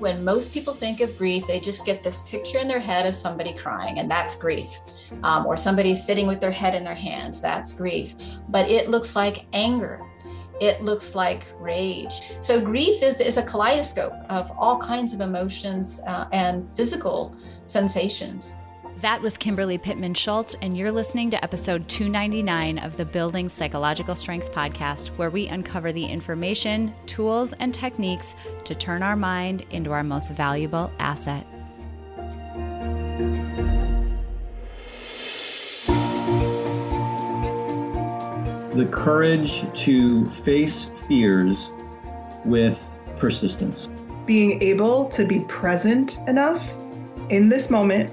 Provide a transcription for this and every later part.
when most people think of grief, they just get this picture in their head of somebody crying, and that's grief. Um, or somebody sitting with their head in their hands, that's grief. But it looks like anger. It looks like rage. So, grief is, is a kaleidoscope of all kinds of emotions uh, and physical sensations. That was Kimberly Pittman Schultz, and you're listening to episode 299 of the Building Psychological Strength podcast, where we uncover the information, tools, and techniques to turn our mind into our most valuable asset. The courage to face fears with persistence. Being able to be present enough in this moment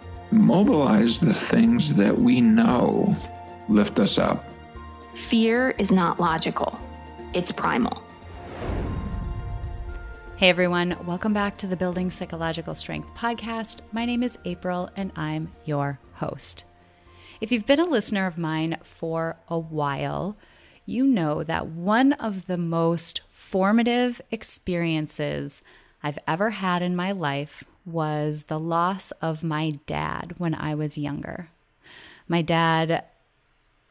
mobilize the things that we know lift us up. Fear is not logical, it's primal. Hey everyone, welcome back to the Building Psychological Strength podcast. My name is April and I'm your host. If you've been a listener of mine for a while, you know that one of the most formative experiences I've ever had in my life was the loss of my dad when I was younger. My dad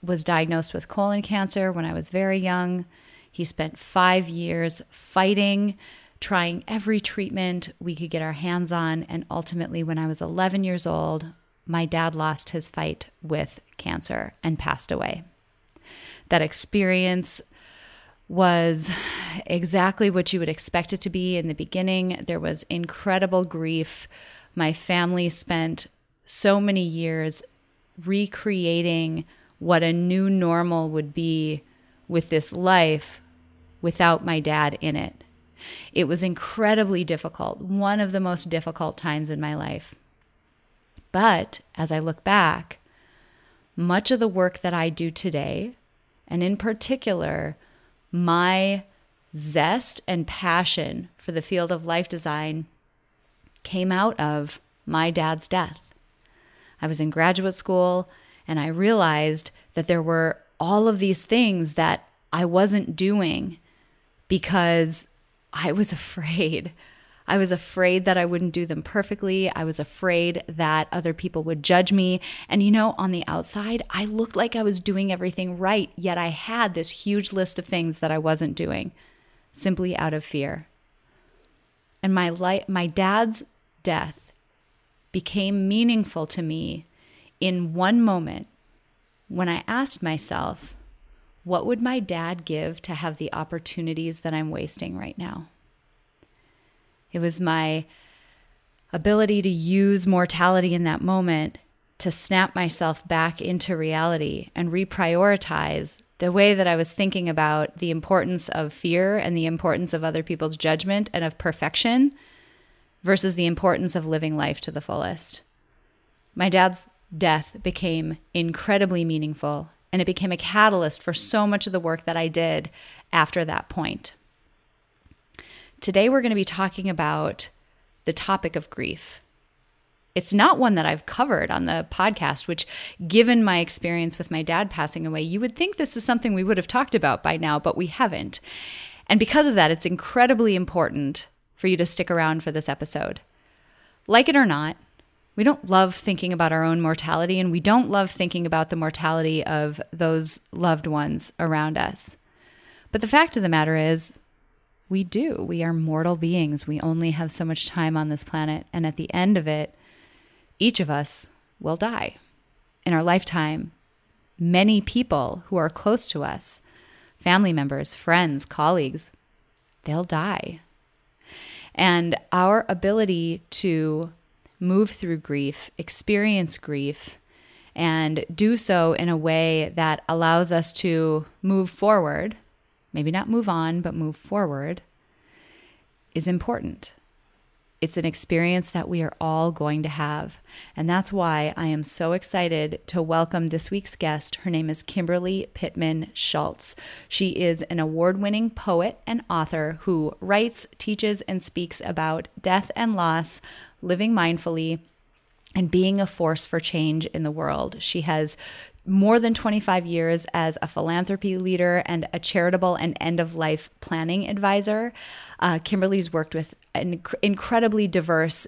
was diagnosed with colon cancer when I was very young. He spent five years fighting, trying every treatment we could get our hands on. And ultimately, when I was 11 years old, my dad lost his fight with cancer and passed away. That experience was exactly what you would expect it to be in the beginning. There was incredible grief. My family spent so many years recreating what a new normal would be with this life without my dad in it. It was incredibly difficult, one of the most difficult times in my life. But as I look back, much of the work that I do today, and in particular, my zest and passion for the field of life design came out of my dad's death. I was in graduate school and I realized that there were all of these things that I wasn't doing because I was afraid I was afraid that I wouldn't do them perfectly. I was afraid that other people would judge me. And you know, on the outside, I looked like I was doing everything right, yet I had this huge list of things that I wasn't doing simply out of fear. And my life, my dad's death became meaningful to me in one moment when I asked myself, what would my dad give to have the opportunities that I'm wasting right now? It was my ability to use mortality in that moment to snap myself back into reality and reprioritize the way that I was thinking about the importance of fear and the importance of other people's judgment and of perfection versus the importance of living life to the fullest. My dad's death became incredibly meaningful and it became a catalyst for so much of the work that I did after that point. Today, we're going to be talking about the topic of grief. It's not one that I've covered on the podcast, which, given my experience with my dad passing away, you would think this is something we would have talked about by now, but we haven't. And because of that, it's incredibly important for you to stick around for this episode. Like it or not, we don't love thinking about our own mortality, and we don't love thinking about the mortality of those loved ones around us. But the fact of the matter is, we do. We are mortal beings. We only have so much time on this planet. And at the end of it, each of us will die. In our lifetime, many people who are close to us, family members, friends, colleagues, they'll die. And our ability to move through grief, experience grief, and do so in a way that allows us to move forward maybe not move on, but move forward, is important. It's an experience that we are all going to have. And that's why I am so excited to welcome this week's guest. Her name is Kimberly Pittman Schultz. She is an award winning poet and author who writes, teaches, and speaks about death and loss, living mindfully, and being a force for change in the world. She has more than 25 years as a philanthropy leader and a charitable and end of life planning advisor. Uh, Kimberly's worked with an inc- incredibly diverse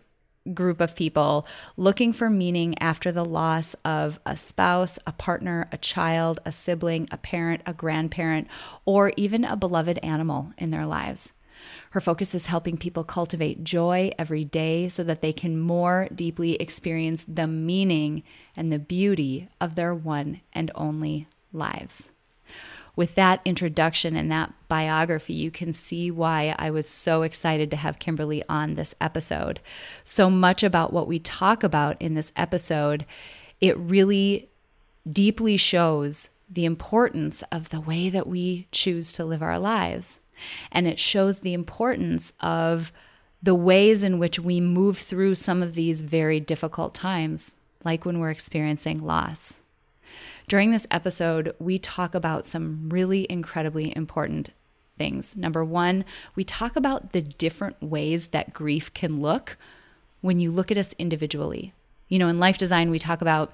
group of people looking for meaning after the loss of a spouse, a partner, a child, a sibling, a parent, a grandparent, or even a beloved animal in their lives. Her focus is helping people cultivate joy every day so that they can more deeply experience the meaning and the beauty of their one and only lives. With that introduction and that biography, you can see why I was so excited to have Kimberly on this episode. So much about what we talk about in this episode, it really deeply shows the importance of the way that we choose to live our lives. And it shows the importance of the ways in which we move through some of these very difficult times, like when we're experiencing loss. During this episode, we talk about some really incredibly important things. Number one, we talk about the different ways that grief can look when you look at us individually. You know, in life design, we talk about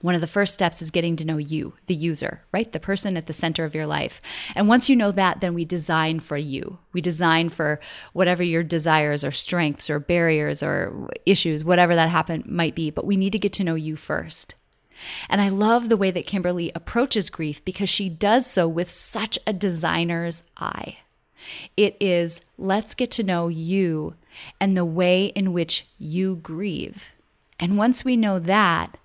one of the first steps is getting to know you, the user, right? The person at the center of your life. And once you know that, then we design for you. We design for whatever your desires or strengths or barriers or issues, whatever that happen might be. But we need to get to know you first. And I love the way that Kimberly approaches grief because she does so with such a designer's eye. It is let's get to know you and the way in which you grieve. And once we know that,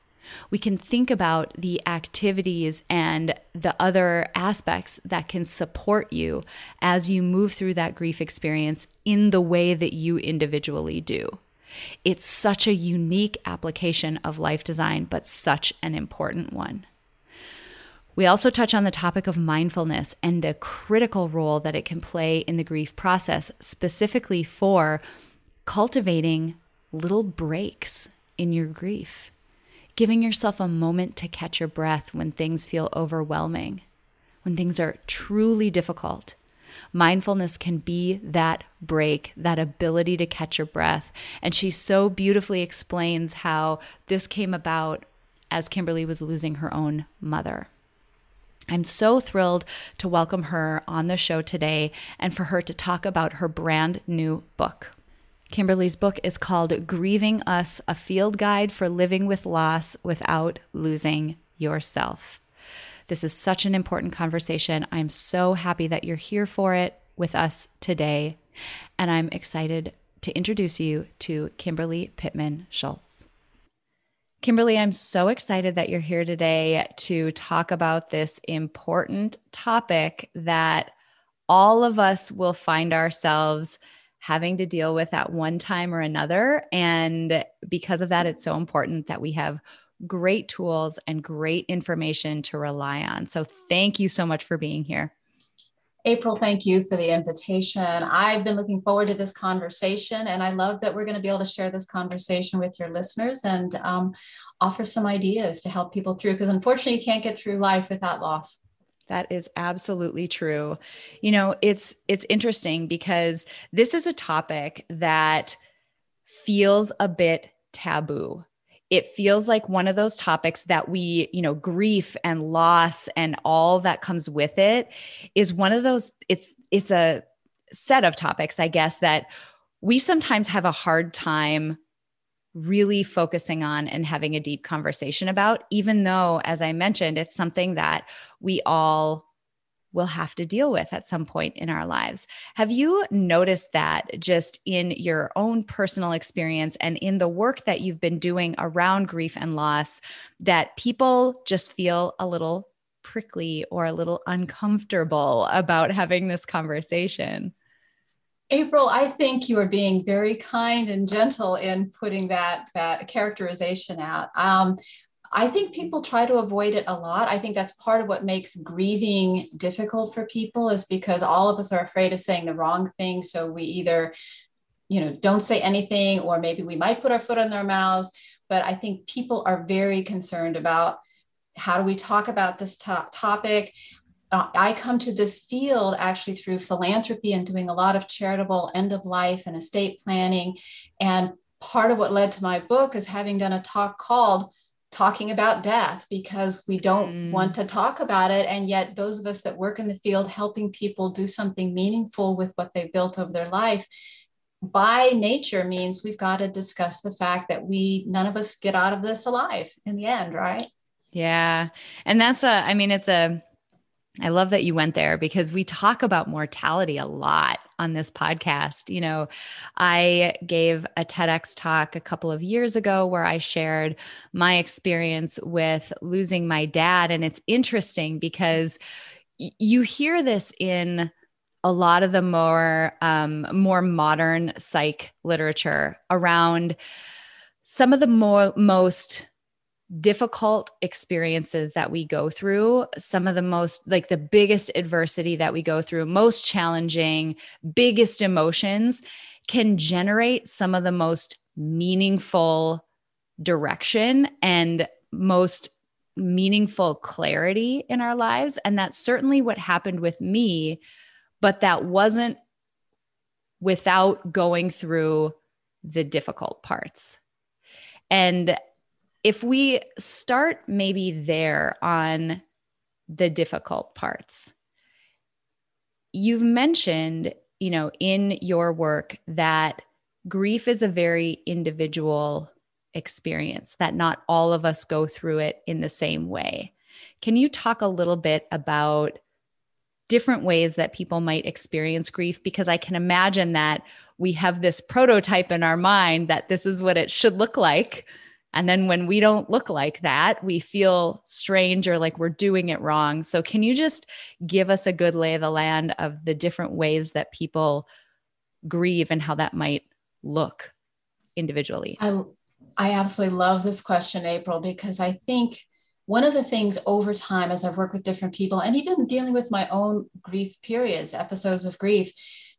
we can think about the activities and the other aspects that can support you as you move through that grief experience in the way that you individually do. It's such a unique application of life design, but such an important one. We also touch on the topic of mindfulness and the critical role that it can play in the grief process, specifically for cultivating little breaks in your grief giving yourself a moment to catch your breath when things feel overwhelming, when things are truly difficult. Mindfulness can be that break, that ability to catch your breath. And she so beautifully explains how this came about as Kimberly was losing her own mother. I'm so thrilled to welcome her on the show today and for her to talk about her brand new book. Kimberly's book is called Grieving Us A Field Guide for Living with Loss Without Losing Yourself. This is such an important conversation. I'm so happy that you're here for it with us today. And I'm excited to introduce you to Kimberly Pittman Schultz. Kimberly, I'm so excited that you're here today to talk about this important topic that all of us will find ourselves having to deal with at one time or another. And because of that, it's so important that we have great tools and great information to rely on. So thank you so much for being here. April, thank you for the invitation. I've been looking forward to this conversation, and I love that we're going to be able to share this conversation with your listeners and um, offer some ideas to help people through. Because unfortunately, you can't get through life without loss. That is absolutely true. You know, it's it's interesting because this is a topic that feels a bit taboo. It feels like one of those topics that we, you know, grief and loss and all that comes with it is one of those it's it's a set of topics, I guess, that we sometimes have a hard time really focusing on and having a deep conversation about, even though, as I mentioned, it's something that we all will have to deal with at some point in our lives. Have you noticed that just in your own personal experience and in the work that you've been doing around grief and loss, that people just feel a little prickly or a little uncomfortable about having this conversation? April, I think you are being very kind and gentle in putting that that characterization out. Um, I think people try to avoid it a lot. I think that's part of what makes grieving difficult for people is because all of us are afraid of saying the wrong thing. So we either you know, don't say anything, or maybe we might put our foot in their mouths. But I think people are very concerned about how do we talk about this to- topic? Uh, I come to this field actually through philanthropy and doing a lot of charitable end of life and estate planning. And part of what led to my book is having done a talk called talking about death because we don't mm. want to talk about it. And yet, those of us that work in the field helping people do something meaningful with what they've built over their life by nature means we've got to discuss the fact that we none of us get out of this alive in the end right yeah and that's a i mean it's a I love that you went there because we talk about mortality a lot on this podcast. You know, I gave a TEDx talk a couple of years ago where I shared my experience with losing my dad. And it's interesting because you hear this in a lot of the more um, more modern psych literature around some of the more most difficult experiences that we go through, some of the most, like the biggest adversity that we go through, most challenging, biggest emotions can generate some of the most meaningful direction and most meaningful clarity in our lives. And that's certainly what happened with me, but that wasn't without going through the difficult parts. And if we start maybe there on the difficult parts, you've mentioned, you know, in your work that grief is a very individual experience, that not all of us go through it in the same way. Can you talk a little bit about different ways that people might experience grief? Because I can imagine that we have this prototype in our mind that this is what it should look like and then when we don't look like that, we feel strange or like we're doing it wrong. So, can you just give us a good lay of the land of the different ways that people grieve and how that might look individually? I, I absolutely love this question, April, because I think one of the things over time, as I've worked with different people and even dealing with my own grief periods, episodes of grief,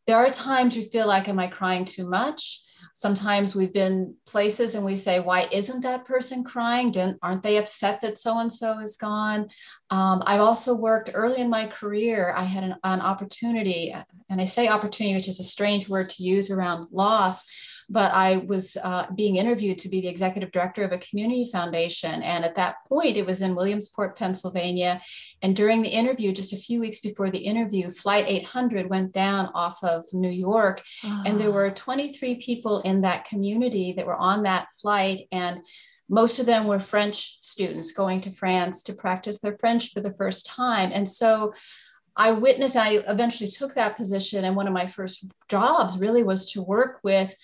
there are times you feel like, am I crying too much? Sometimes we've been places and we say, why isn't that person crying? Didn't, aren't they upset that so and so is gone? Um, I've also worked early in my career. I had an, an opportunity, and I say opportunity, which is a strange word to use around loss but I was uh, being interviewed to be the executive director of a community foundation. And at that point, it was in Williamsport, Pennsylvania. And during the interview, just a few weeks before the interview, Flight 800 went down off of New York. Oh. And there were 23 people in that community that were on that flight. And most of them were French students going to France to practice their French for the first time. And so I witnessed, I eventually took that position. And one of my first jobs really was to work with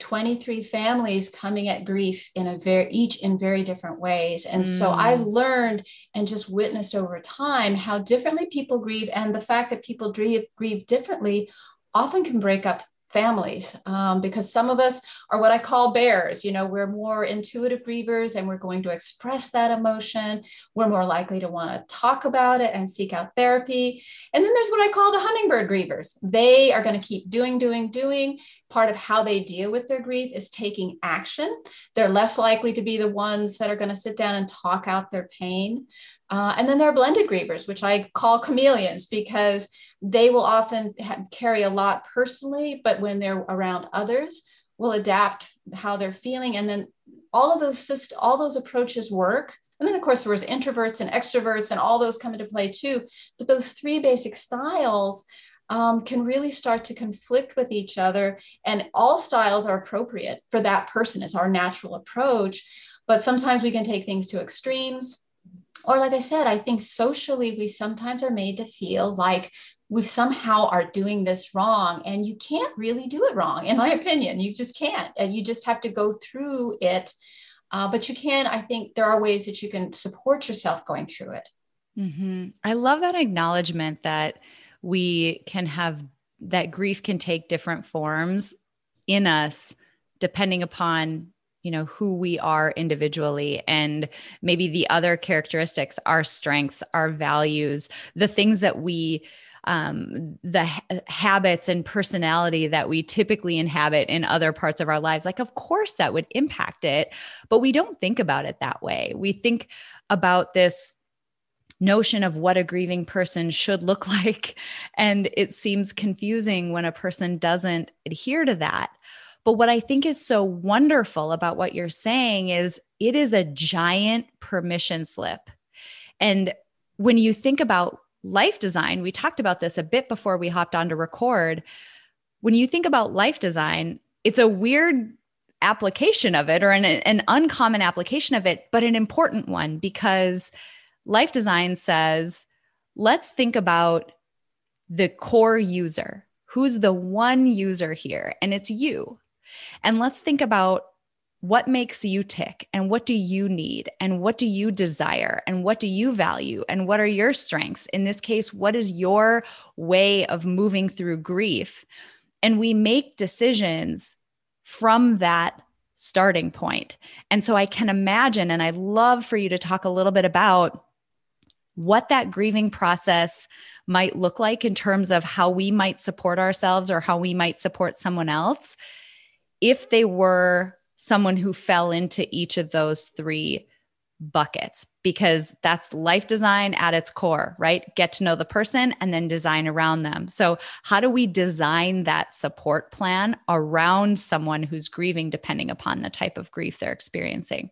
23 families coming at grief in a very each in very different ways and mm. so i mm. learned and just witnessed over time how differently people grieve and the fact that people grieve grieve differently often can break up families um, because some of us are what I call bears. You know, we're more intuitive grievers and we're going to express that emotion. We're more likely to want to talk about it and seek out therapy. And then there's what I call the hummingbird grievers. They are going to keep doing, doing, doing. Part of how they deal with their grief is taking action. They're less likely to be the ones that are going to sit down and talk out their pain. Uh, and then there are blended grievers, which I call chameleons because they will often have, carry a lot personally, but when they're around others, will adapt how they're feeling. And then all of those all those approaches work. And then of course there was introverts and extroverts and all those come into play too. But those three basic styles um, can really start to conflict with each other. And all styles are appropriate for that person as our natural approach. But sometimes we can take things to extremes. Or, like I said, I think socially we sometimes are made to feel like we somehow are doing this wrong and you can't really do it wrong in my opinion. You just can't and you just have to go through it. Uh, but you can i think there are ways that you can support yourself going through it. Mm-hmm. i love that acknowledgement that we can have that grief can take different forms in us depending upon you know who we are individually and maybe the other characteristics our strengths our values the things that we um, the ha- habits and personality that we typically inhabit in other parts of our lives. Like, of course, that would impact it, but we don't think about it that way. We think about this notion of what a grieving person should look like. And it seems confusing when a person doesn't adhere to that. But what I think is so wonderful about what you're saying is it is a giant permission slip. And when you think about life design, we talked about this a bit before we hopped on to record. When you think about life design, it's a weird application of it or an, an uncommon application of it, but an important one because life design says, let's think about the core user. Who's the one user here? And it's you. And let's think about what makes you tick and what do you need and what do you desire and what do you value and what are your strengths? In this case, what is your way of moving through grief? And we make decisions from that starting point. And so I can imagine, and I'd love for you to talk a little bit about what that grieving process might look like in terms of how we might support ourselves or how we might support someone else if they were someone who fell into each of those three buckets because that's life design at its core, right? Get to know the person and then design around them. So, how do we design that support plan around someone who's grieving depending upon the type of grief they're experiencing?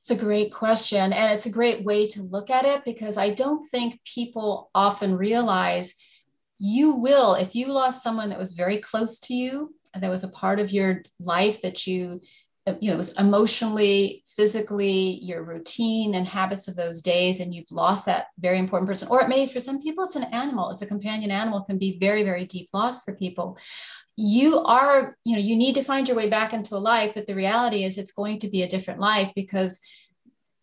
It's a great question. And it's a great way to look at it because I don't think people often realize you will, if you lost someone that was very close to you, that was a part of your life that you uh, you know, it was emotionally, physically, your routine and habits of those days, and you've lost that very important person. Or it may, for some people, it's an animal. It's a companion animal, can be very, very deep loss for people. You are, you know, you need to find your way back into a life, but the reality is it's going to be a different life because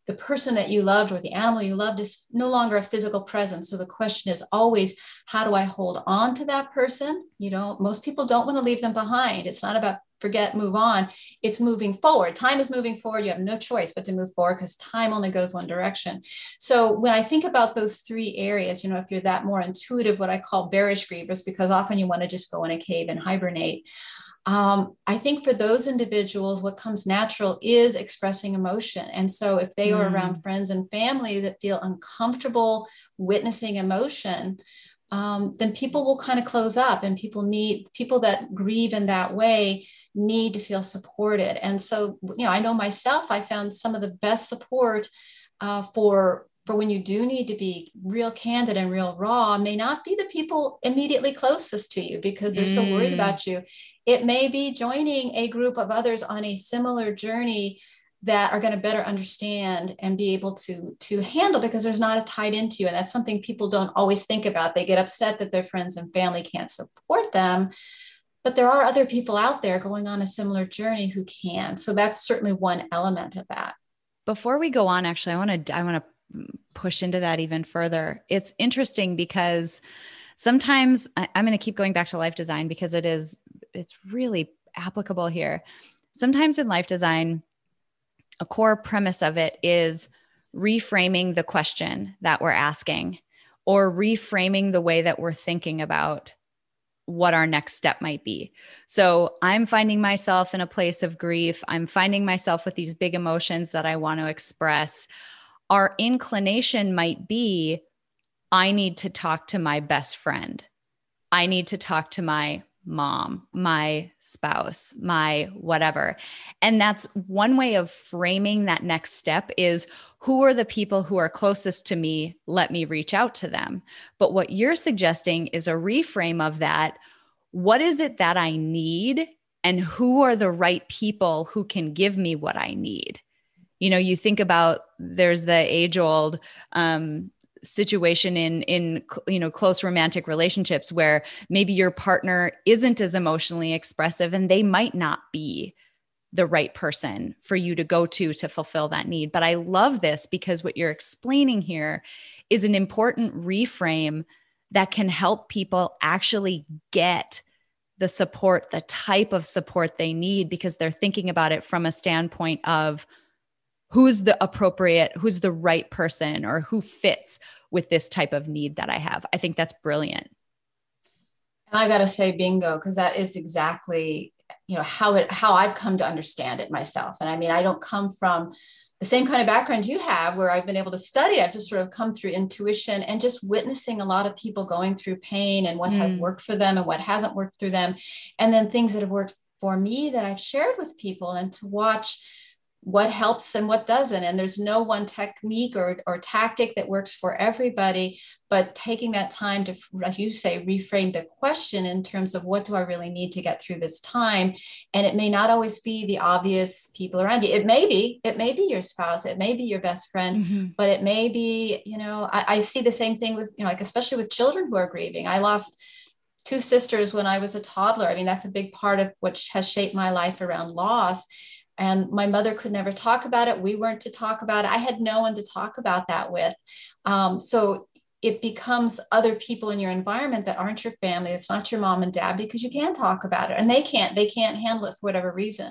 the person that you loved or the animal you loved is no longer a physical presence. So the question is always, how do I hold on to that person? You know, most people don't want to leave them behind. It's not about forget, move on. It's moving forward. Time is moving forward. You have no choice but to move forward because time only goes one direction. So when I think about those three areas, you know, if you're that more intuitive, what I call bearish grievers, because often you want to just go in a cave and hibernate. Um, I think for those individuals, what comes natural is expressing emotion. And so if they mm. are around friends and family that feel uncomfortable witnessing emotion, um, then people will kind of close up and people need people that grieve in that way need to feel supported. And so, you know, I know myself, I found some of the best support uh, for for when you do need to be real candid and real raw may not be the people immediately closest to you because they're mm. so worried mm. about you. It may be joining a group of others on a similar journey that are going to better understand and be able to to handle because there's not a tied into you and that's something people don't always think about they get upset that their friends and family can't support them but there are other people out there going on a similar journey who can so that's certainly one element of that before we go on actually i want to i want to push into that even further it's interesting because sometimes I, i'm going to keep going back to life design because it is it's really applicable here sometimes in life design a core premise of it is reframing the question that we're asking or reframing the way that we're thinking about what our next step might be. So I'm finding myself in a place of grief. I'm finding myself with these big emotions that I want to express. Our inclination might be I need to talk to my best friend. I need to talk to my mom, my spouse, my whatever. And that's one way of framing that next step is who are the people who are closest to me? Let me reach out to them. But what you're suggesting is a reframe of that. What is it that I need? And who are the right people who can give me what I need? You know, you think about there's the age old um, situation in in you know close romantic relationships where maybe your partner isn't as emotionally expressive and they might not be the right person for you to go to to fulfill that need. But i love this because what you're explaining here is an important reframe that can help people actually get the support the type of support they need because they're thinking about it from a standpoint of who's the appropriate who's the right person or who fits with this type of need that i have. I think that's brilliant. And i got to say bingo because that is exactly you know how it how i've come to understand it myself. And i mean i don't come from the same kind of background you have where i've been able to study. I've just sort of come through intuition and just witnessing a lot of people going through pain and what mm. has worked for them and what hasn't worked through them. And then things that have worked for me that i've shared with people and to watch what helps and what doesn't. And there's no one technique or, or tactic that works for everybody, but taking that time to, as you say, reframe the question in terms of what do I really need to get through this time? And it may not always be the obvious people around you. It may be, it may be your spouse, it may be your best friend, mm-hmm. but it may be, you know, I, I see the same thing with, you know, like especially with children who are grieving. I lost two sisters when I was a toddler. I mean, that's a big part of what has shaped my life around loss and my mother could never talk about it. We weren't to talk about it. I had no one to talk about that with. Um, so it becomes other people in your environment that aren't your family. It's not your mom and dad because you can't talk about it and they can't they can't handle it for whatever reason.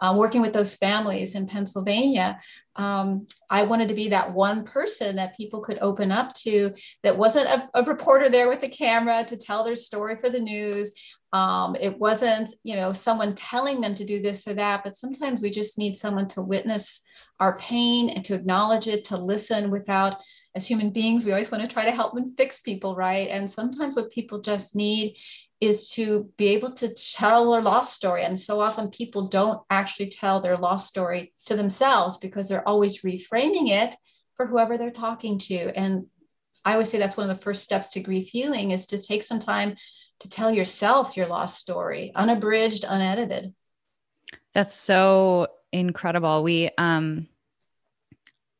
Um, working with those families in pennsylvania um, i wanted to be that one person that people could open up to that wasn't a, a reporter there with the camera to tell their story for the news um, it wasn't, you know, someone telling them to do this or that, but sometimes we just need someone to witness our pain and to acknowledge it, to listen without, as human beings, we always want to try to help and fix people, right? And sometimes what people just need is to be able to tell their lost story. And so often people don't actually tell their lost story to themselves because they're always reframing it for whoever they're talking to. And I always say that's one of the first steps to grief healing is to take some time to tell yourself your lost story, unabridged, unedited. That's so incredible. We, um,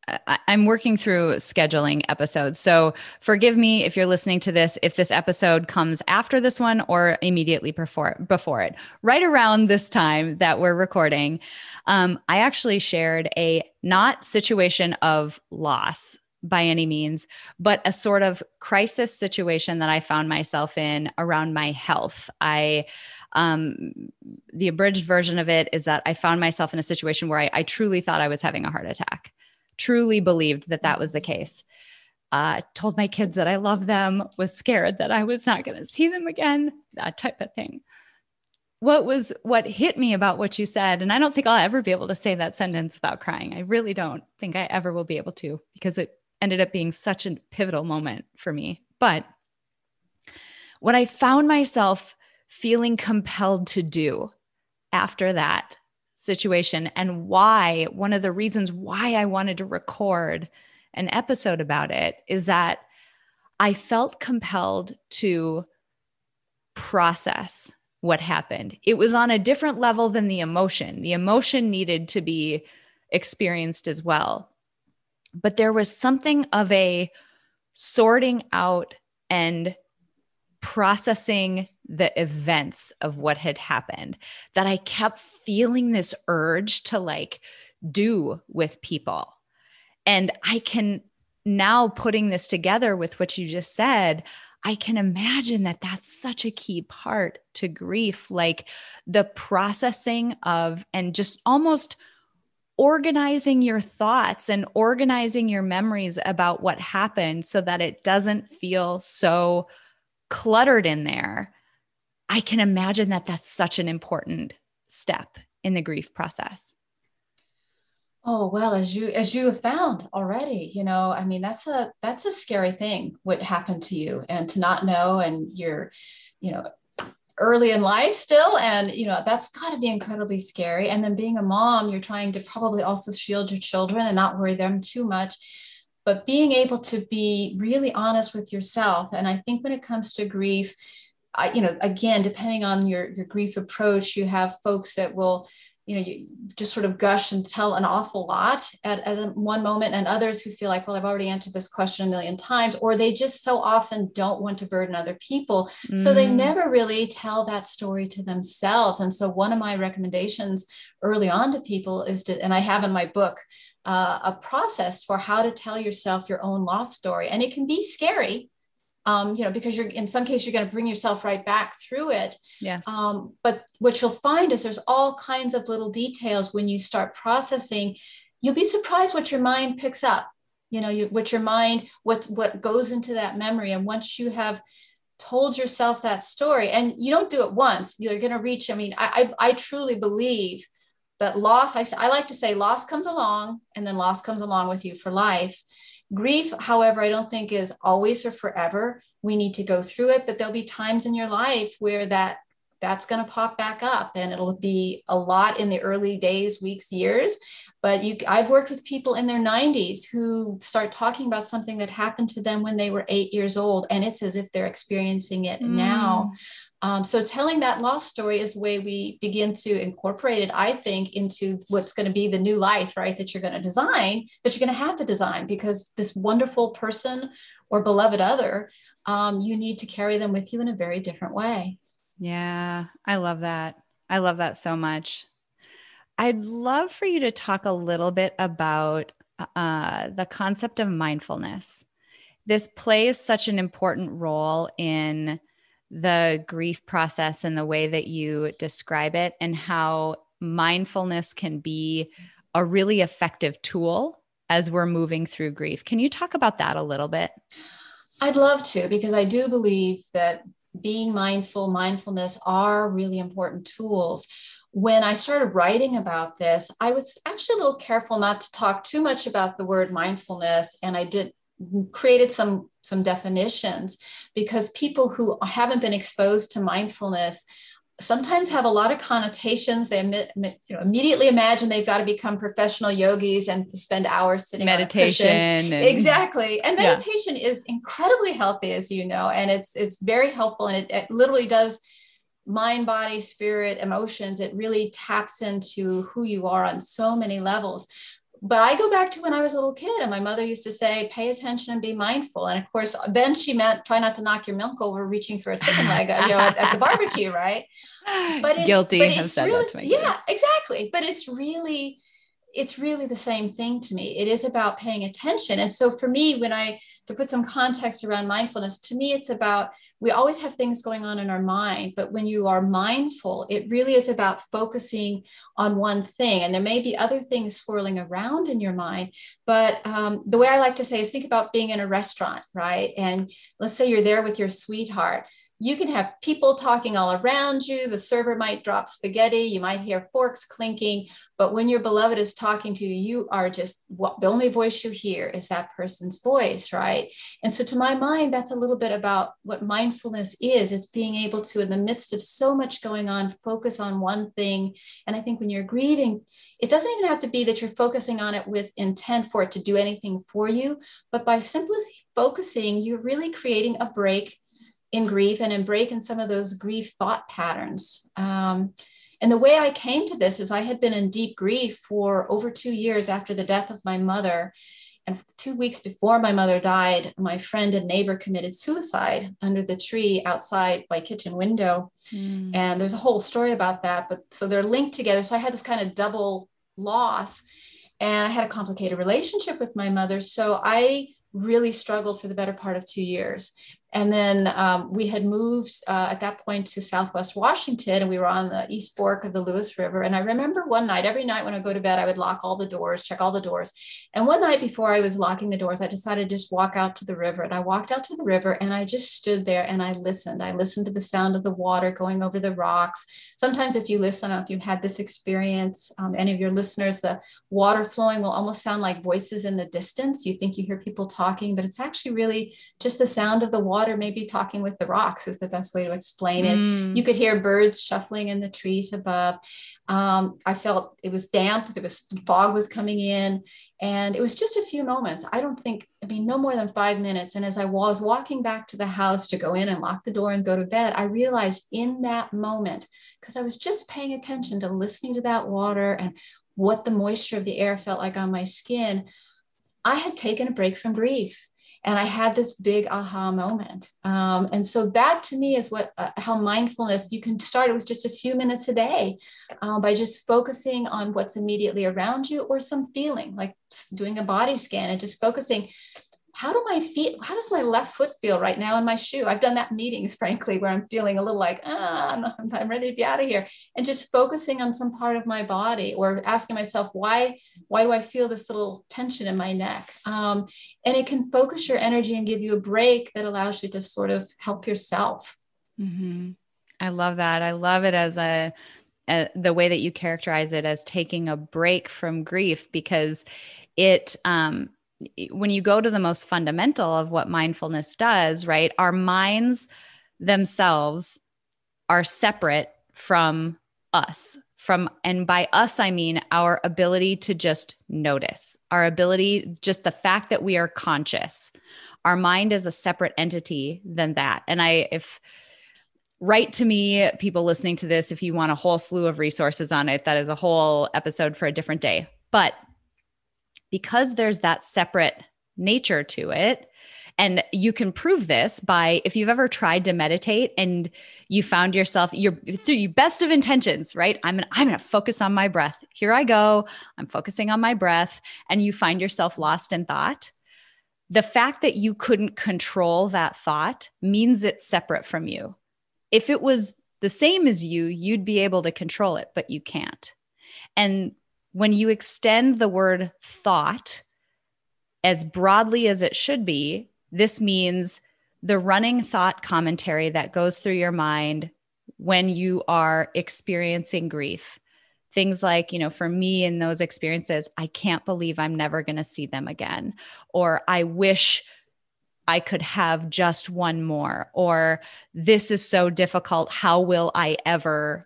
I, am working through scheduling episodes. So forgive me if you're listening to this, if this episode comes after this one or immediately before, before it. Right around this time that we're recording, um, I actually shared a not situation of loss by any means, but a sort of crisis situation that I found myself in around my health. I, um, the abridged version of it is that I found myself in a situation where I, I truly thought I was having a heart attack, truly believed that that was the case. Uh, told my kids that I love them, was scared that I was not going to see them again, that type of thing. What was what hit me about what you said, and I don't think I'll ever be able to say that sentence without crying. I really don't think I ever will be able to because it ended up being such a pivotal moment for me. But what I found myself feeling compelled to do after that situation, and why one of the reasons why I wanted to record an episode about it is that I felt compelled to process what happened. It was on a different level than the emotion. The emotion needed to be experienced as well but there was something of a sorting out and processing the events of what had happened that I kept feeling this urge to like do with people. And I can now putting this together with what you just said, I can imagine that that's such a key part to grief, like the processing of and just almost organizing your thoughts and organizing your memories about what happened so that it doesn't feel so cluttered in there. I can imagine that that's such an important step in the grief process. Oh well as you as you have found already you know i mean that's a that's a scary thing what happened to you and to not know and you're you know early in life still and you know that's got to be incredibly scary. And then being a mom you're trying to probably also shield your children and not worry them too much. But being able to be really honest with yourself and i think when it comes to grief I, you know again depending on your your grief approach you have folks that will you know you just sort of gush and tell an awful lot at, at one moment and others who feel like well i've already answered this question a million times or they just so often don't want to burden other people mm. so they mm. never really tell that story to themselves and so one of my recommendations early on to people is to and i have in my book uh, a process for how to tell yourself your own lost story and it can be scary um, you know, because you're in some cases you're going to bring yourself right back through it. Yes. Um, but what you'll find is there's all kinds of little details when you start processing. you'll be surprised what your mind picks up. You know, you, what your mind, what what goes into that memory, and once you have told yourself that story, and you don't do it once, you're going to reach. I mean, I, I I truly believe that loss. I I like to say loss comes along, and then loss comes along with you for life. Grief, however, I don't think is always or forever. We need to go through it, but there'll be times in your life where that that's going to pop back up and it'll be a lot in the early days weeks years but you i've worked with people in their 90s who start talking about something that happened to them when they were eight years old and it's as if they're experiencing it mm. now um, so telling that loss story is way we begin to incorporate it i think into what's going to be the new life right that you're going to design that you're going to have to design because this wonderful person or beloved other um, you need to carry them with you in a very different way yeah, I love that. I love that so much. I'd love for you to talk a little bit about uh, the concept of mindfulness. This plays such an important role in the grief process and the way that you describe it, and how mindfulness can be a really effective tool as we're moving through grief. Can you talk about that a little bit? I'd love to, because I do believe that being mindful, mindfulness are really important tools. When I started writing about this, I was actually a little careful not to talk too much about the word mindfulness, and I did Mm-hmm. created some some definitions because people who haven't been exposed to mindfulness sometimes have a lot of connotations. They you know, immediately imagine they've got to become professional yogis and spend hours sitting meditation. And, exactly. And meditation yeah. is incredibly healthy, as you know, and it's it's very helpful and it, it literally does mind, body, spirit, emotions. It really taps into who you are on so many levels but I go back to when I was a little kid, and my mother used to say, "Pay attention and be mindful." And of course, then she meant try not to knock your milk over reaching for a chicken leg, you know, at, at, the barbecue, right? But it, guilty but have said really, that to me. Yeah, exactly. But it's really, it's really the same thing to me. It is about paying attention. And so for me, when I to put some context around mindfulness, to me, it's about we always have things going on in our mind, but when you are mindful, it really is about focusing on one thing. And there may be other things swirling around in your mind, but um, the way I like to say is think about being in a restaurant, right? And let's say you're there with your sweetheart you can have people talking all around you. The server might drop spaghetti. You might hear forks clinking. But when your beloved is talking to you, you are just what the only voice you hear is that person's voice, right? And so, to my mind, that's a little bit about what mindfulness is. It's being able to, in the midst of so much going on, focus on one thing. And I think when you're grieving, it doesn't even have to be that you're focusing on it with intent for it to do anything for you, but by simply focusing, you're really creating a break in grief and in breaking some of those grief thought patterns. Um, and the way I came to this is I had been in deep grief for over two years after the death of my mother. And two weeks before my mother died, my friend and neighbor committed suicide under the tree outside my kitchen window. Mm. And there's a whole story about that. But so they're linked together. So I had this kind of double loss. And I had a complicated relationship with my mother. So I really struggled for the better part of two years. And then um, we had moved uh, at that point to Southwest Washington, and we were on the East Fork of the Lewis River. And I remember one night, every night when I go to bed, I would lock all the doors, check all the doors. And one night before I was locking the doors, I decided to just walk out to the river. And I walked out to the river and I just stood there and I listened. I listened to the sound of the water going over the rocks. Sometimes, if you listen, if you've had this experience, um, any of your listeners, the water flowing will almost sound like voices in the distance. You think you hear people talking, but it's actually really just the sound of the water water maybe talking with the rocks is the best way to explain it. Mm. You could hear birds shuffling in the trees above. Um, I felt it was damp. There was fog was coming in, and it was just a few moments. I don't think, I mean, no more than five minutes. And as I was walking back to the house to go in and lock the door and go to bed, I realized in that moment, because I was just paying attention to listening to that water and what the moisture of the air felt like on my skin, I had taken a break from grief and I had this big aha moment. Um, and so that to me is what uh, how mindfulness you can start with just a few minutes a day uh, by just focusing on what's immediately around you or some feeling like doing a body scan and just focusing how do my feet, how does my left foot feel right now in my shoe? I've done that meetings, frankly, where I'm feeling a little like, ah, I'm, I'm ready to be out of here. And just focusing on some part of my body or asking myself, why, why do I feel this little tension in my neck? Um, and it can focus your energy and give you a break that allows you to sort of help yourself. Mm-hmm. I love that. I love it as a, a, the way that you characterize it as taking a break from grief because it um, when you go to the most fundamental of what mindfulness does, right? Our minds themselves are separate from us. From and by us I mean our ability to just notice. Our ability just the fact that we are conscious. Our mind is a separate entity than that. And I if write to me people listening to this if you want a whole slew of resources on it that is a whole episode for a different day. But because there's that separate nature to it, and you can prove this by if you've ever tried to meditate and you found yourself you're through your best of intentions, right? I'm gonna, I'm gonna focus on my breath. Here I go. I'm focusing on my breath, and you find yourself lost in thought. The fact that you couldn't control that thought means it's separate from you. If it was the same as you, you'd be able to control it, but you can't. And when you extend the word thought as broadly as it should be, this means the running thought commentary that goes through your mind when you are experiencing grief. Things like, you know, for me in those experiences, I can't believe I'm never going to see them again. Or I wish I could have just one more. Or this is so difficult. How will I ever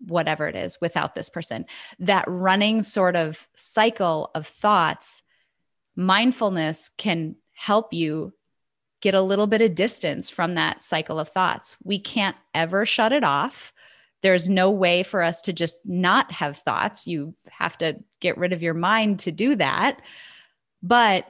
whatever it is without this person. That running sort of cycle of thoughts, mindfulness can help you get a little bit of distance from that cycle of thoughts. We can't ever shut it off. There's no way for us to just not have thoughts. You have to get rid of your mind to do that. But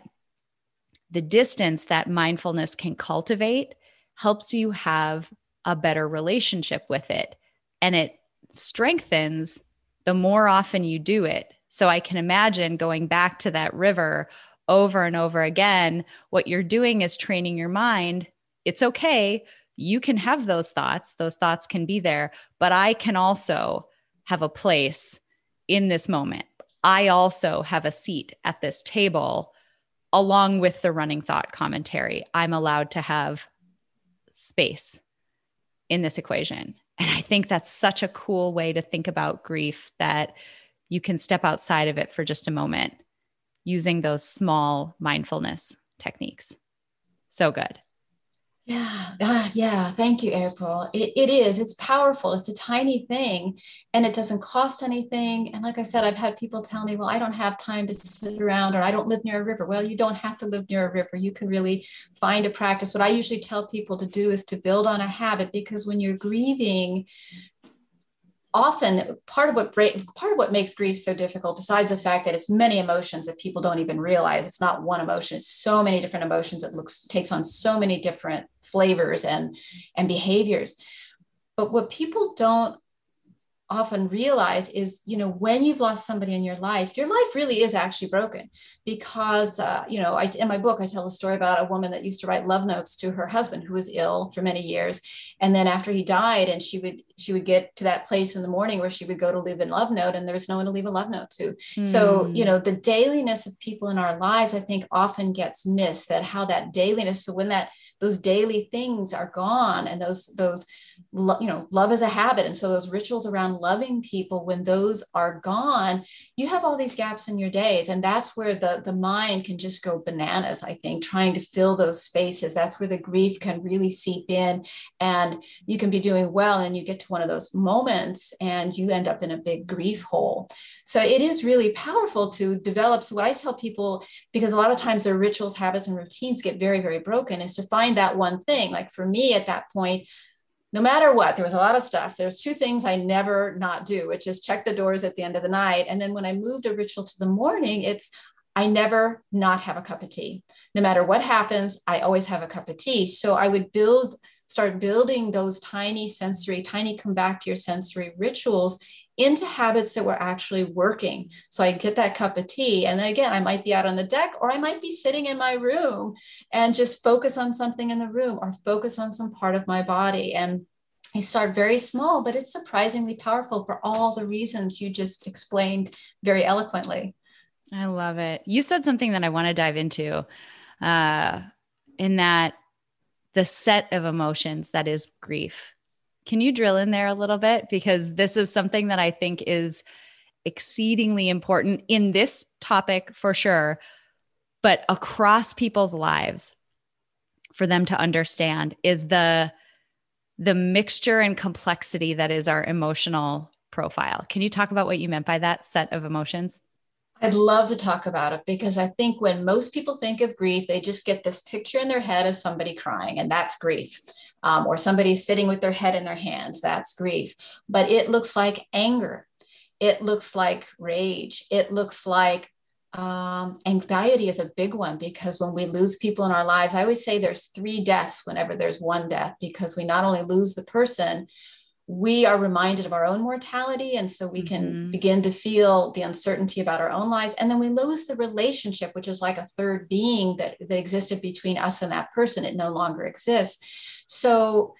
the distance that mindfulness can cultivate helps you have a better relationship with it. And it strengthens the more often you do it. So I can imagine going back to that river over and over again. What you're doing is training your mind. It's okay. You can have those thoughts, those thoughts can be there, but I can also have a place in this moment. I also have a seat at this table along with the running thought commentary. I'm allowed to have space in this equation. And I think that's such a cool way to think about grief that you can step outside of it for just a moment using those small mindfulness techniques. So good. Yeah, uh, yeah. Thank you, April. It, it is. It's powerful. It's a tiny thing and it doesn't cost anything. And like I said, I've had people tell me, well, I don't have time to sit around or I don't live near a river. Well, you don't have to live near a river. You can really find a practice. What I usually tell people to do is to build on a habit because when you're grieving, often part of what part of what makes grief so difficult besides the fact that it's many emotions that people don't even realize it's not one emotion it's so many different emotions it looks takes on so many different flavors and and behaviors. But what people don't often realize is you know when you've lost somebody in your life your life really is actually broken because uh, you know I, in my book i tell a story about a woman that used to write love notes to her husband who was ill for many years and then after he died and she would she would get to that place in the morning where she would go to leave a love note and there was no one to leave a love note to mm. so you know the dailiness of people in our lives i think often gets missed that how that dailiness so when that those daily things are gone and those those you know love is a habit. And so those rituals around loving people when those are gone you have all these gaps in your days. And that's where the the mind can just go bananas i think trying to fill those spaces. That's where the grief can really seep in. And you can be doing well and you get to one of those moments and you end up in a big grief hole. So it is really powerful to develop. So what i tell people because a lot of times their rituals habits and routines get very very broken is to find that one thing. Like for me at that point no matter what, there was a lot of stuff. There's two things I never not do, which is check the doors at the end of the night. And then when I moved a ritual to the morning, it's I never not have a cup of tea. No matter what happens, I always have a cup of tea. So I would build start building those tiny sensory, tiny come back to your sensory rituals into habits that were actually working. So I get that cup of tea. And then again, I might be out on the deck or I might be sitting in my room and just focus on something in the room or focus on some part of my body. And you start very small, but it's surprisingly powerful for all the reasons you just explained very eloquently. I love it. You said something that I want to dive into uh, in that the set of emotions that is grief can you drill in there a little bit? Because this is something that I think is exceedingly important in this topic for sure, but across people's lives for them to understand is the the mixture and complexity that is our emotional profile. Can you talk about what you meant by that set of emotions? I'd love to talk about it because I think when most people think of grief, they just get this picture in their head of somebody crying, and that's grief. Um, or somebody sitting with their head in their hands, that's grief. But it looks like anger. It looks like rage. It looks like um, anxiety is a big one because when we lose people in our lives, I always say there's three deaths whenever there's one death because we not only lose the person, we are reminded of our own mortality and so we can mm-hmm. begin to feel the uncertainty about our own lives. And then we lose the relationship which is like a third being that, that existed between us and that person. It no longer exists. So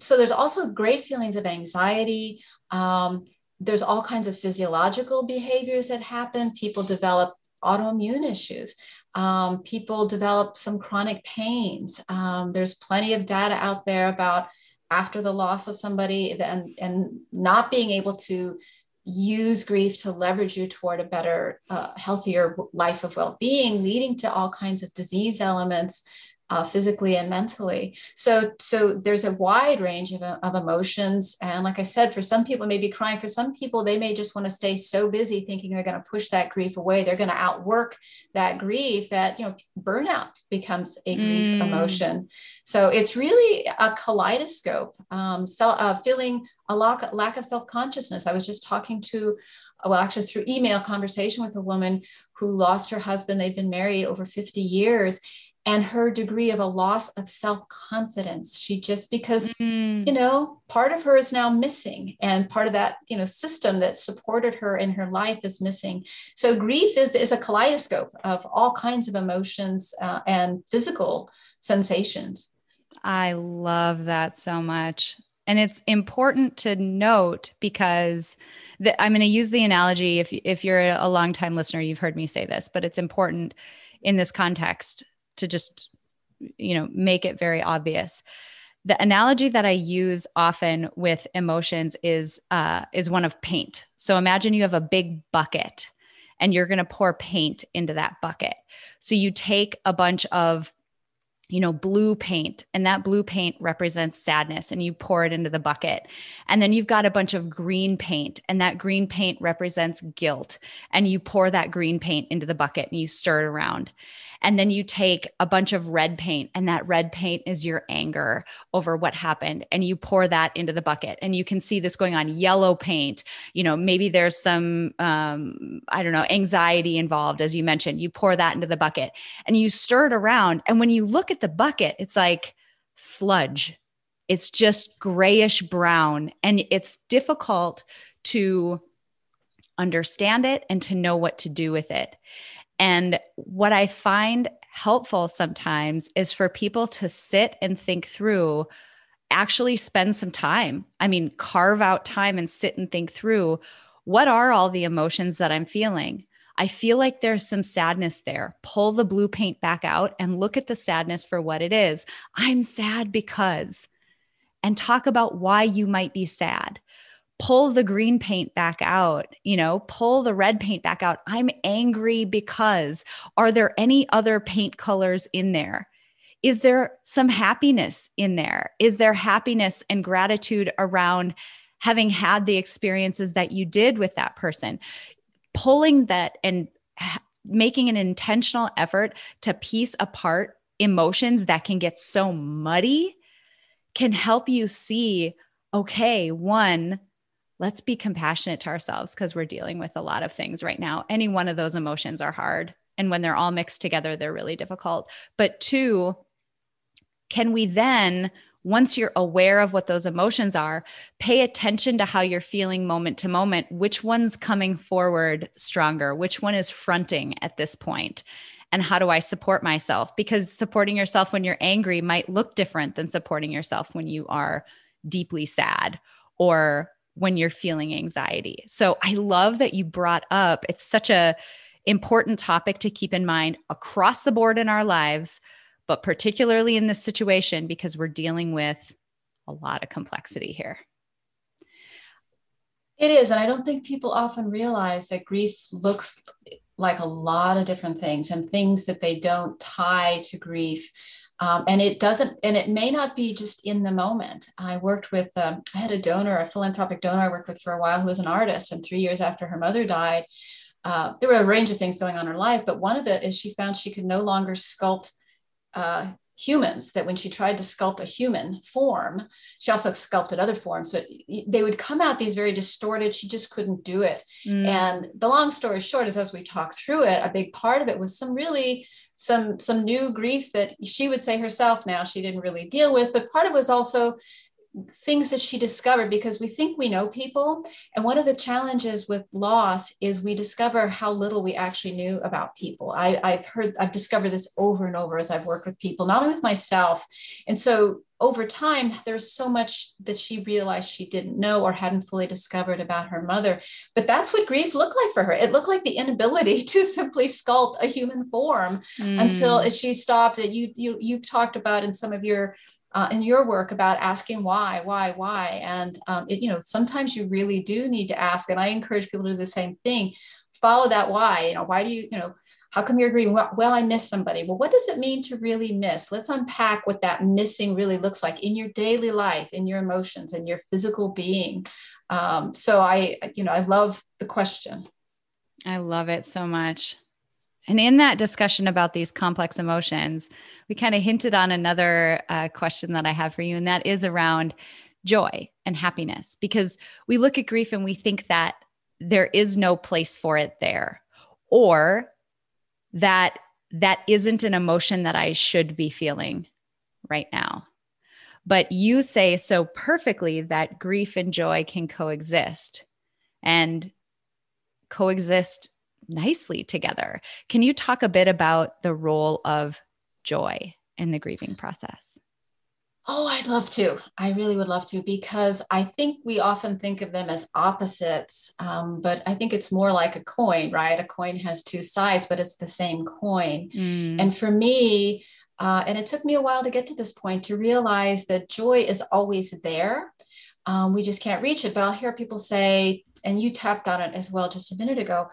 so there's also great feelings of anxiety. Um, there's all kinds of physiological behaviors that happen. People develop autoimmune issues. Um, people develop some chronic pains. Um, there's plenty of data out there about after the loss of somebody and, and not being able to use grief to leverage you toward a better, uh, healthier life of well being, leading to all kinds of disease elements uh, physically and mentally. So, so there's a wide range of, of emotions. And like I said, for some people, maybe crying. For some people, they may just want to stay so busy thinking they're going to push that grief away. They're going to outwork that grief that, you know, burnout becomes a grief mm. emotion. So it's really a kaleidoscope, um, so, uh, feeling a lack, lack of self-consciousness. I was just talking to well, actually through email conversation with a woman who lost her husband. They've been married over 50 years and her degree of a loss of self-confidence. She just because mm. you know part of her is now missing and part of that you know system that supported her in her life is missing. So grief is, is a kaleidoscope of all kinds of emotions uh, and physical sensations. I love that so much. And it's important to note because the, i'm going to use the analogy if, if you're a long time listener you've heard me say this but it's important in this context to just you know make it very obvious the analogy that i use often with emotions is uh, is one of paint so imagine you have a big bucket and you're going to pour paint into that bucket so you take a bunch of you know, blue paint, and that blue paint represents sadness, and you pour it into the bucket. And then you've got a bunch of green paint, and that green paint represents guilt, and you pour that green paint into the bucket and you stir it around. And then you take a bunch of red paint, and that red paint is your anger over what happened. And you pour that into the bucket. And you can see this going on yellow paint. You know, maybe there's some, um, I don't know, anxiety involved, as you mentioned. You pour that into the bucket and you stir it around. And when you look at the bucket, it's like sludge. It's just grayish brown. And it's difficult to understand it and to know what to do with it. And what I find helpful sometimes is for people to sit and think through, actually spend some time. I mean, carve out time and sit and think through what are all the emotions that I'm feeling? I feel like there's some sadness there. Pull the blue paint back out and look at the sadness for what it is. I'm sad because, and talk about why you might be sad pull the green paint back out, you know, pull the red paint back out. I'm angry because are there any other paint colors in there? Is there some happiness in there? Is there happiness and gratitude around having had the experiences that you did with that person? Pulling that and making an intentional effort to piece apart emotions that can get so muddy can help you see okay, one, let's be compassionate to ourselves because we're dealing with a lot of things right now. Any one of those emotions are hard. And when they're all mixed together, they're really difficult. But two, can we then once you're aware of what those emotions are, pay attention to how you're feeling moment to moment. Which one's coming forward stronger? Which one is fronting at this point? And how do I support myself? Because supporting yourself when you're angry might look different than supporting yourself when you are deeply sad or when you're feeling anxiety. So I love that you brought up it's such a important topic to keep in mind across the board in our lives, but particularly in this situation because we're dealing with a lot of complexity here. It is. And I don't think people often realize that grief looks like a lot of different things and things that they don't tie to grief. Um, and it doesn't, and it may not be just in the moment. I worked with, um, I had a donor, a philanthropic donor I worked with for a while who was an artist. And three years after her mother died, uh, there were a range of things going on in her life, but one of it is she found she could no longer sculpt uh, humans. That when she tried to sculpt a human form, she also sculpted other forms, but they would come out these very distorted. She just couldn't do it. Mm. And the long story short is, as we talk through it, a big part of it was some really some some new grief that she would say herself now she didn't really deal with but part of it was also things that she discovered because we think we know people. And one of the challenges with loss is we discover how little we actually knew about people. I, I've heard, I've discovered this over and over as I've worked with people, not only with myself. And so over time, there's so much that she realized she didn't know or hadn't fully discovered about her mother. But that's what grief looked like for her. It looked like the inability to simply sculpt a human form mm. until she stopped. You you you've talked about in some of your uh, in your work about asking why, why, why. And, um, it, you know, sometimes you really do need to ask. And I encourage people to do the same thing. Follow that why. You know, why do you, you know, how come you're agreeing? Well, I miss somebody. Well, what does it mean to really miss? Let's unpack what that missing really looks like in your daily life, in your emotions, and your physical being. Um, so I, you know, I love the question. I love it so much. And in that discussion about these complex emotions, we kind of hinted on another uh, question that I have for you, and that is around joy and happiness, because we look at grief and we think that there is no place for it there, or that that isn't an emotion that I should be feeling right now. But you say so perfectly that grief and joy can coexist and coexist nicely together. Can you talk a bit about the role of joy in the grieving process? Oh, I'd love to. I really would love to because I think we often think of them as opposites, um, but I think it's more like a coin, right? A coin has two sides, but it's the same coin. Mm. And for me, uh, and it took me a while to get to this point to realize that joy is always there. Um, we just can't reach it. But I'll hear people say, and you tapped on it as well just a minute ago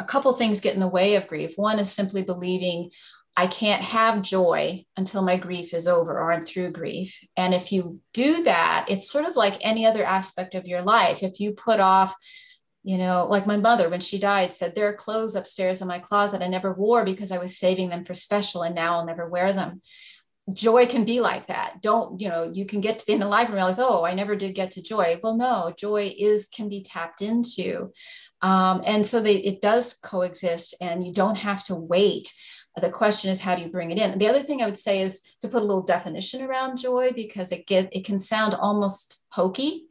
a couple things get in the way of grief. One is simply believing I can't have joy until my grief is over or I'm through grief. And if you do that, it's sort of like any other aspect of your life. If you put off, you know, like my mother, when she died, said, There are clothes upstairs in my closet I never wore because I was saving them for special and now I'll never wear them. Joy can be like that. Don't, you know, you can get to the end of life and realize, oh, I never did get to joy. Well, no, joy is can be tapped into. Um, and so they, it does coexist and you don't have to wait. The question is, how do you bring it in? The other thing I would say is to put a little definition around joy because it get it can sound almost hokey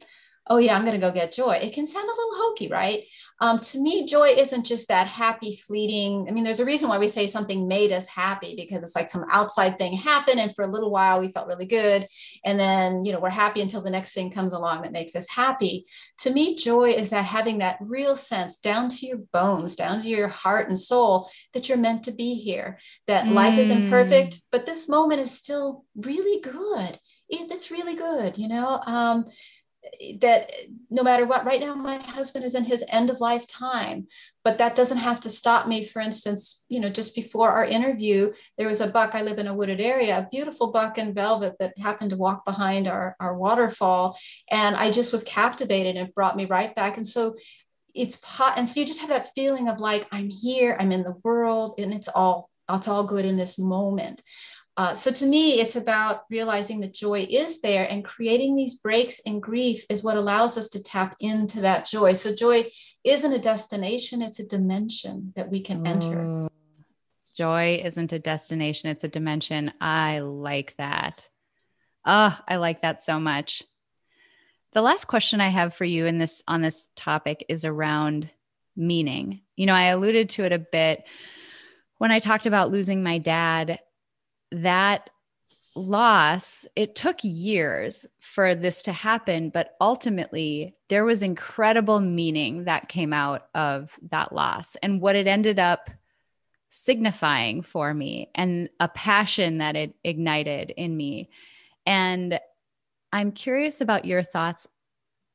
oh yeah i'm going to go get joy. It can sound a little hokey right? Um, to me joy isn't just that happy fleeting. I mean there's a reason why we say something made us happy because it's like some outside thing happened and for a little while we felt really good. And then you know we're happy until the next thing comes along that makes us happy. To me joy is that having that real sense down to your bones down to your heart and soul that you're meant to be here that mm. life isn't perfect mm. but this moment is still really good. It's really good you know? Um, that no matter what right now my husband is in his end of life time but that doesn't have to stop me. For instance you know just before our interview there was a buck i live in a wooded area a beautiful buck in velvet that happened to walk behind our, our waterfall. And i just was captivated and it brought me right back. And so it's pot and so you just have that feeling of like i'm here i'm in the world and it's all it's all good in this moment uh, so to me, it's about realizing that joy is there and creating these breaks in grief is what allows us to tap into that joy. So joy isn't a destination, it's a dimension that we can enter. Joy isn't a destination, it's a dimension. I like that. Oh, I like that so much. The last question I have for you in this on this topic is around meaning. You know, I alluded to it a bit when I talked about losing my dad. That loss, it took years for this to happen, but ultimately there was incredible meaning that came out of that loss and what it ended up signifying for me and a passion that it ignited in me. And I'm curious about your thoughts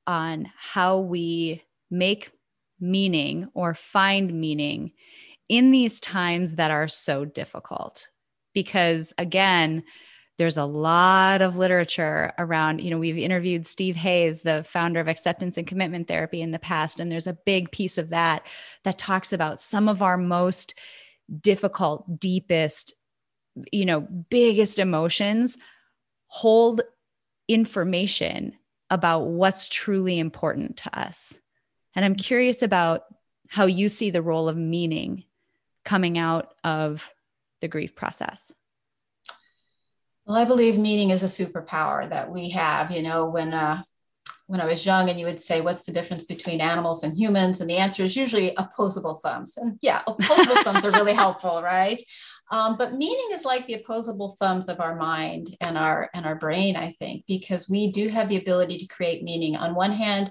on how we make meaning or find meaning in these times that are so difficult. Because again, there's a lot of literature around, you know, we've interviewed Steve Hayes, the founder of acceptance and commitment therapy in the past. And there's a big piece of that that talks about some of our most difficult, deepest, you know, biggest emotions hold information about what's truly important to us. And I'm curious about how you see the role of meaning coming out of the grief process. Well, I believe meaning is a superpower that we have. You know, when uh, when I was young, and you would say, "What's the difference between animals and humans?" and the answer is usually opposable thumbs. And yeah, opposable thumbs are really helpful, right? Um, but meaning is like the opposable thumbs of our mind and our and our brain, I think, because we do have the ability to create meaning. On one hand,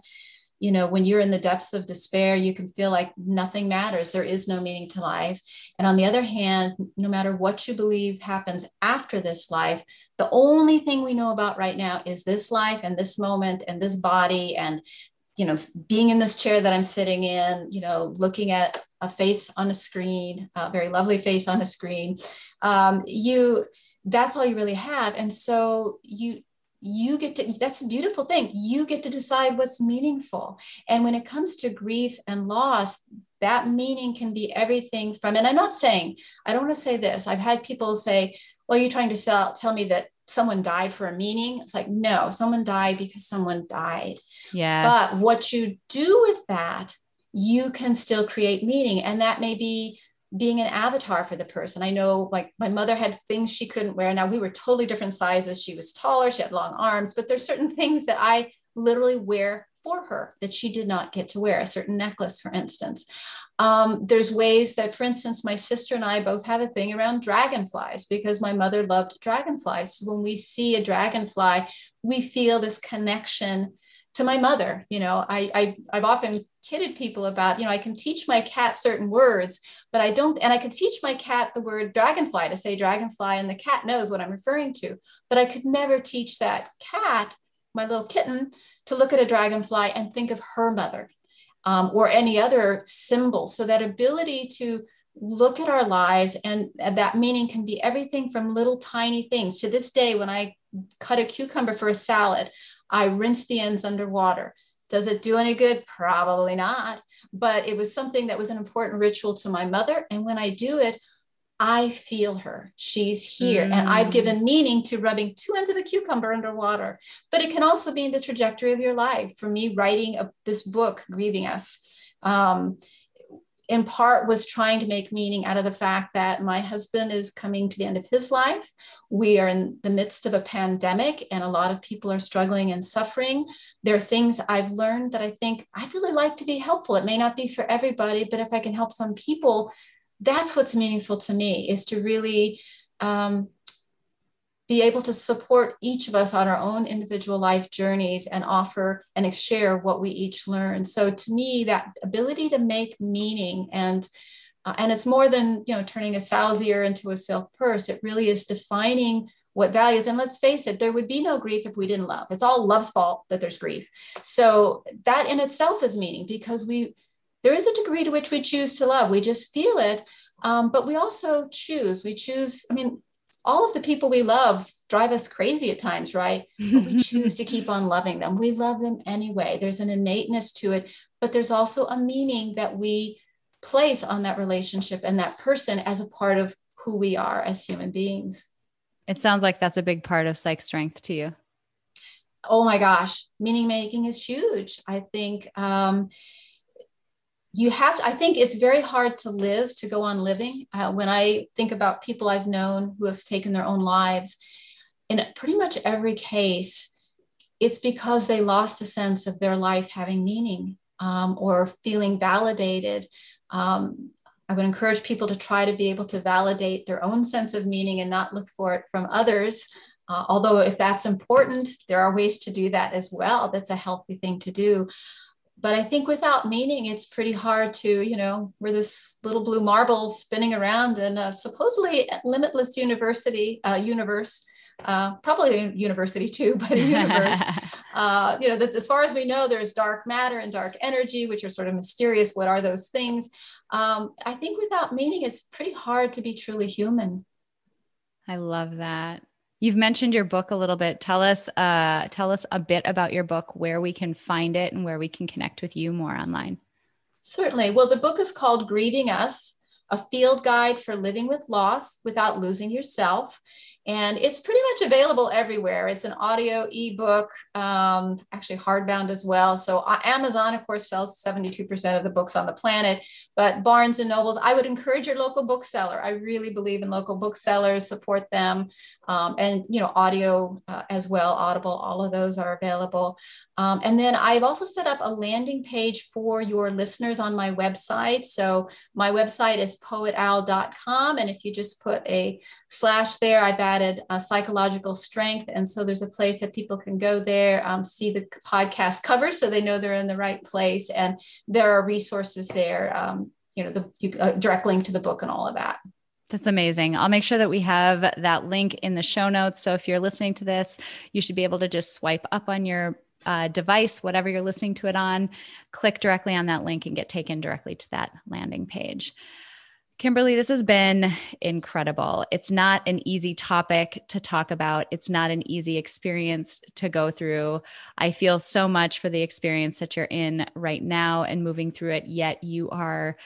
you know, when you're in the depths of despair, you can feel like nothing matters. There is no meaning to life. And on the other hand, no matter what you believe happens after this life, the only thing we know about right now is this life and this moment and this body and you know being in this chair that i'm sitting in you know looking at a face on a screen a very lovely face on a screen um, you that's all you really have and so you you get to that's a beautiful thing. You get to decide what's meaningful. And when it comes to grief and loss that meaning can be everything from and i'm not saying i don't want to say this. I've had people say well you're trying to sell, tell me that someone died for a meaning. It's like no someone died because someone died. Yeah but what you do with that you can still create meaning. And that may be being an avatar for the person. I know like my mother had things she couldn't wear. Now we were totally different sizes. She was taller, she had long arms, but there's certain things that I literally wear for her that she did not get to wear, a certain necklace, for instance. Um, there's ways that, for instance, my sister and I both have a thing around dragonflies because my mother loved dragonflies. So when we see a dragonfly, we feel this connection to my mother. You know, I, I I've often kidded people about, you know, I can teach my cat certain words, but I don't, and I could teach my cat the word dragonfly to say dragonfly, and the cat knows what I'm referring to. But I could never teach that cat, my little kitten, to look at a dragonfly and think of her mother um, or any other symbol. So that ability to look at our lives and that meaning can be everything from little tiny things to this day when i cut a cucumber for a salad I rinsed the ends underwater. Does it do any good? Probably not. But it was something that was an important ritual to my mother. And when I do it, I feel her. She's here. Mm. And I've mm. given meaning to rubbing two ends of a cucumber underwater. But it can also be in the trajectory of your life. For me, writing a, this book, Grieving Us, um, in part was trying to make meaning out of the fact that my husband is coming to the end of his life. We are in the midst of a pandemic and a lot of people are struggling and suffering. There are things I've learned that I think I'd really like to be helpful. It may not be for everybody, but if I can help some people, that's what's meaningful to me is to really um, be able to support each of us on our own individual life journeys and offer and share what we each learn. So to me, that ability to make meaning and uh, and it's more than you know turning a sow's ear into a silk purse. It really is defining what values. And let's face it, there would be no grief if we didn't love. It's all love's fault that there's grief. So that in itself is meaning because we there is a degree to which we choose to love. We just feel it. Um, but we also choose. We choose. I mean, all of the people we love drive us crazy at times, right? But we choose to keep on loving them. We love them anyway. There's an innateness to it, but there's also a meaning that we place on that relationship and that person as a part of who we are as human beings. It sounds like that's a big part of psych strength to you. Oh my gosh, meaning making is huge. I think um, you have to, i think it's very hard to live to go on living uh, when i think about people i've known who have taken their own lives in pretty much every case, it's because they lost a sense of their life having meaning um, or feeling validated. Um, I would encourage people to try to be able to validate their own sense of meaning and not look for it from others. Uh, although, if that's important, there are ways to do that as well. That's a healthy thing to do. But I think without meaning, it's pretty hard to, you know, we're this little blue marble spinning around in a supposedly limitless university uh, universe uh, probably a university too, but a universe. uh, you know, that's as far as we know, there's dark matter and dark energy, which are sort of mysterious. What are those things? Um, I think without meaning, it's pretty hard to be truly human. I love that. You've mentioned your book a little bit. Tell us, uh, tell us a bit about your book, where we can find it, and where we can connect with you more online. Certainly. Well, the book is called Grieving Us a field guide for living with loss without losing yourself. And it's pretty much available everywhere. It's an audio ebook, um, actually hardbound as well. So uh, Amazon, of course, sells 72% of the books on the planet, but Barnes and Nobles, I would encourage your local bookseller. I really believe in local booksellers, support them. Um, and, you know, audio uh, as well, Audible, all of those are available. Um, and then I've also set up a landing page for your listeners on my website. So my website is poetowl.com. And if you just put a slash there, I've added a psychological strength. And so there's a place that people can go there, um, see the podcast cover so they know they're in the right place. And there are resources there, um, you know, the you, uh, direct link to the book and all of that. That's amazing. I'll make sure that we have that link in the show notes. So if you're listening to this, you should be able to just swipe up on your uh, device, whatever you're listening to it on, click directly on that link and get taken directly to that landing page. Kimberly, this has been incredible. It's not an easy topic to talk about. It's not an easy experience to go through. I feel so much for the experience that you're in right now and moving through it, yet you are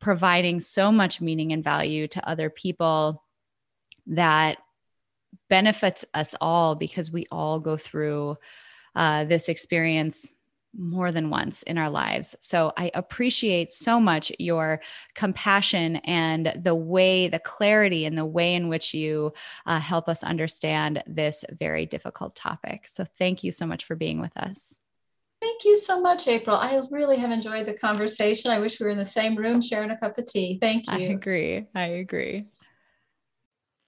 providing so much meaning and value to other people that benefits us all because we all go through uh, this experience more than once in our lives. So I appreciate so much your compassion and the way, the clarity, and the way in which you uh, help us understand this very difficult topic. So thank you so much for being with us. Thank you so much, April. I really have enjoyed the conversation. I wish we were in the same room sharing a cup of tea. Thank you. I agree. I agree.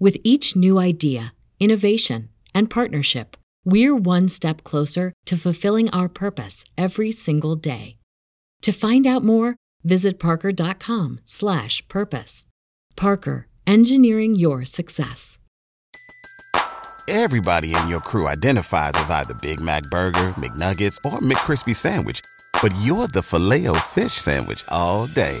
with each new idea, innovation, and partnership, we're one step closer to fulfilling our purpose every single day. To find out more, visit parker.com/purpose. Parker, engineering your success. Everybody in your crew identifies as either Big Mac burger, McNuggets, or McCrispy sandwich, but you're the Filet-O-Fish sandwich all day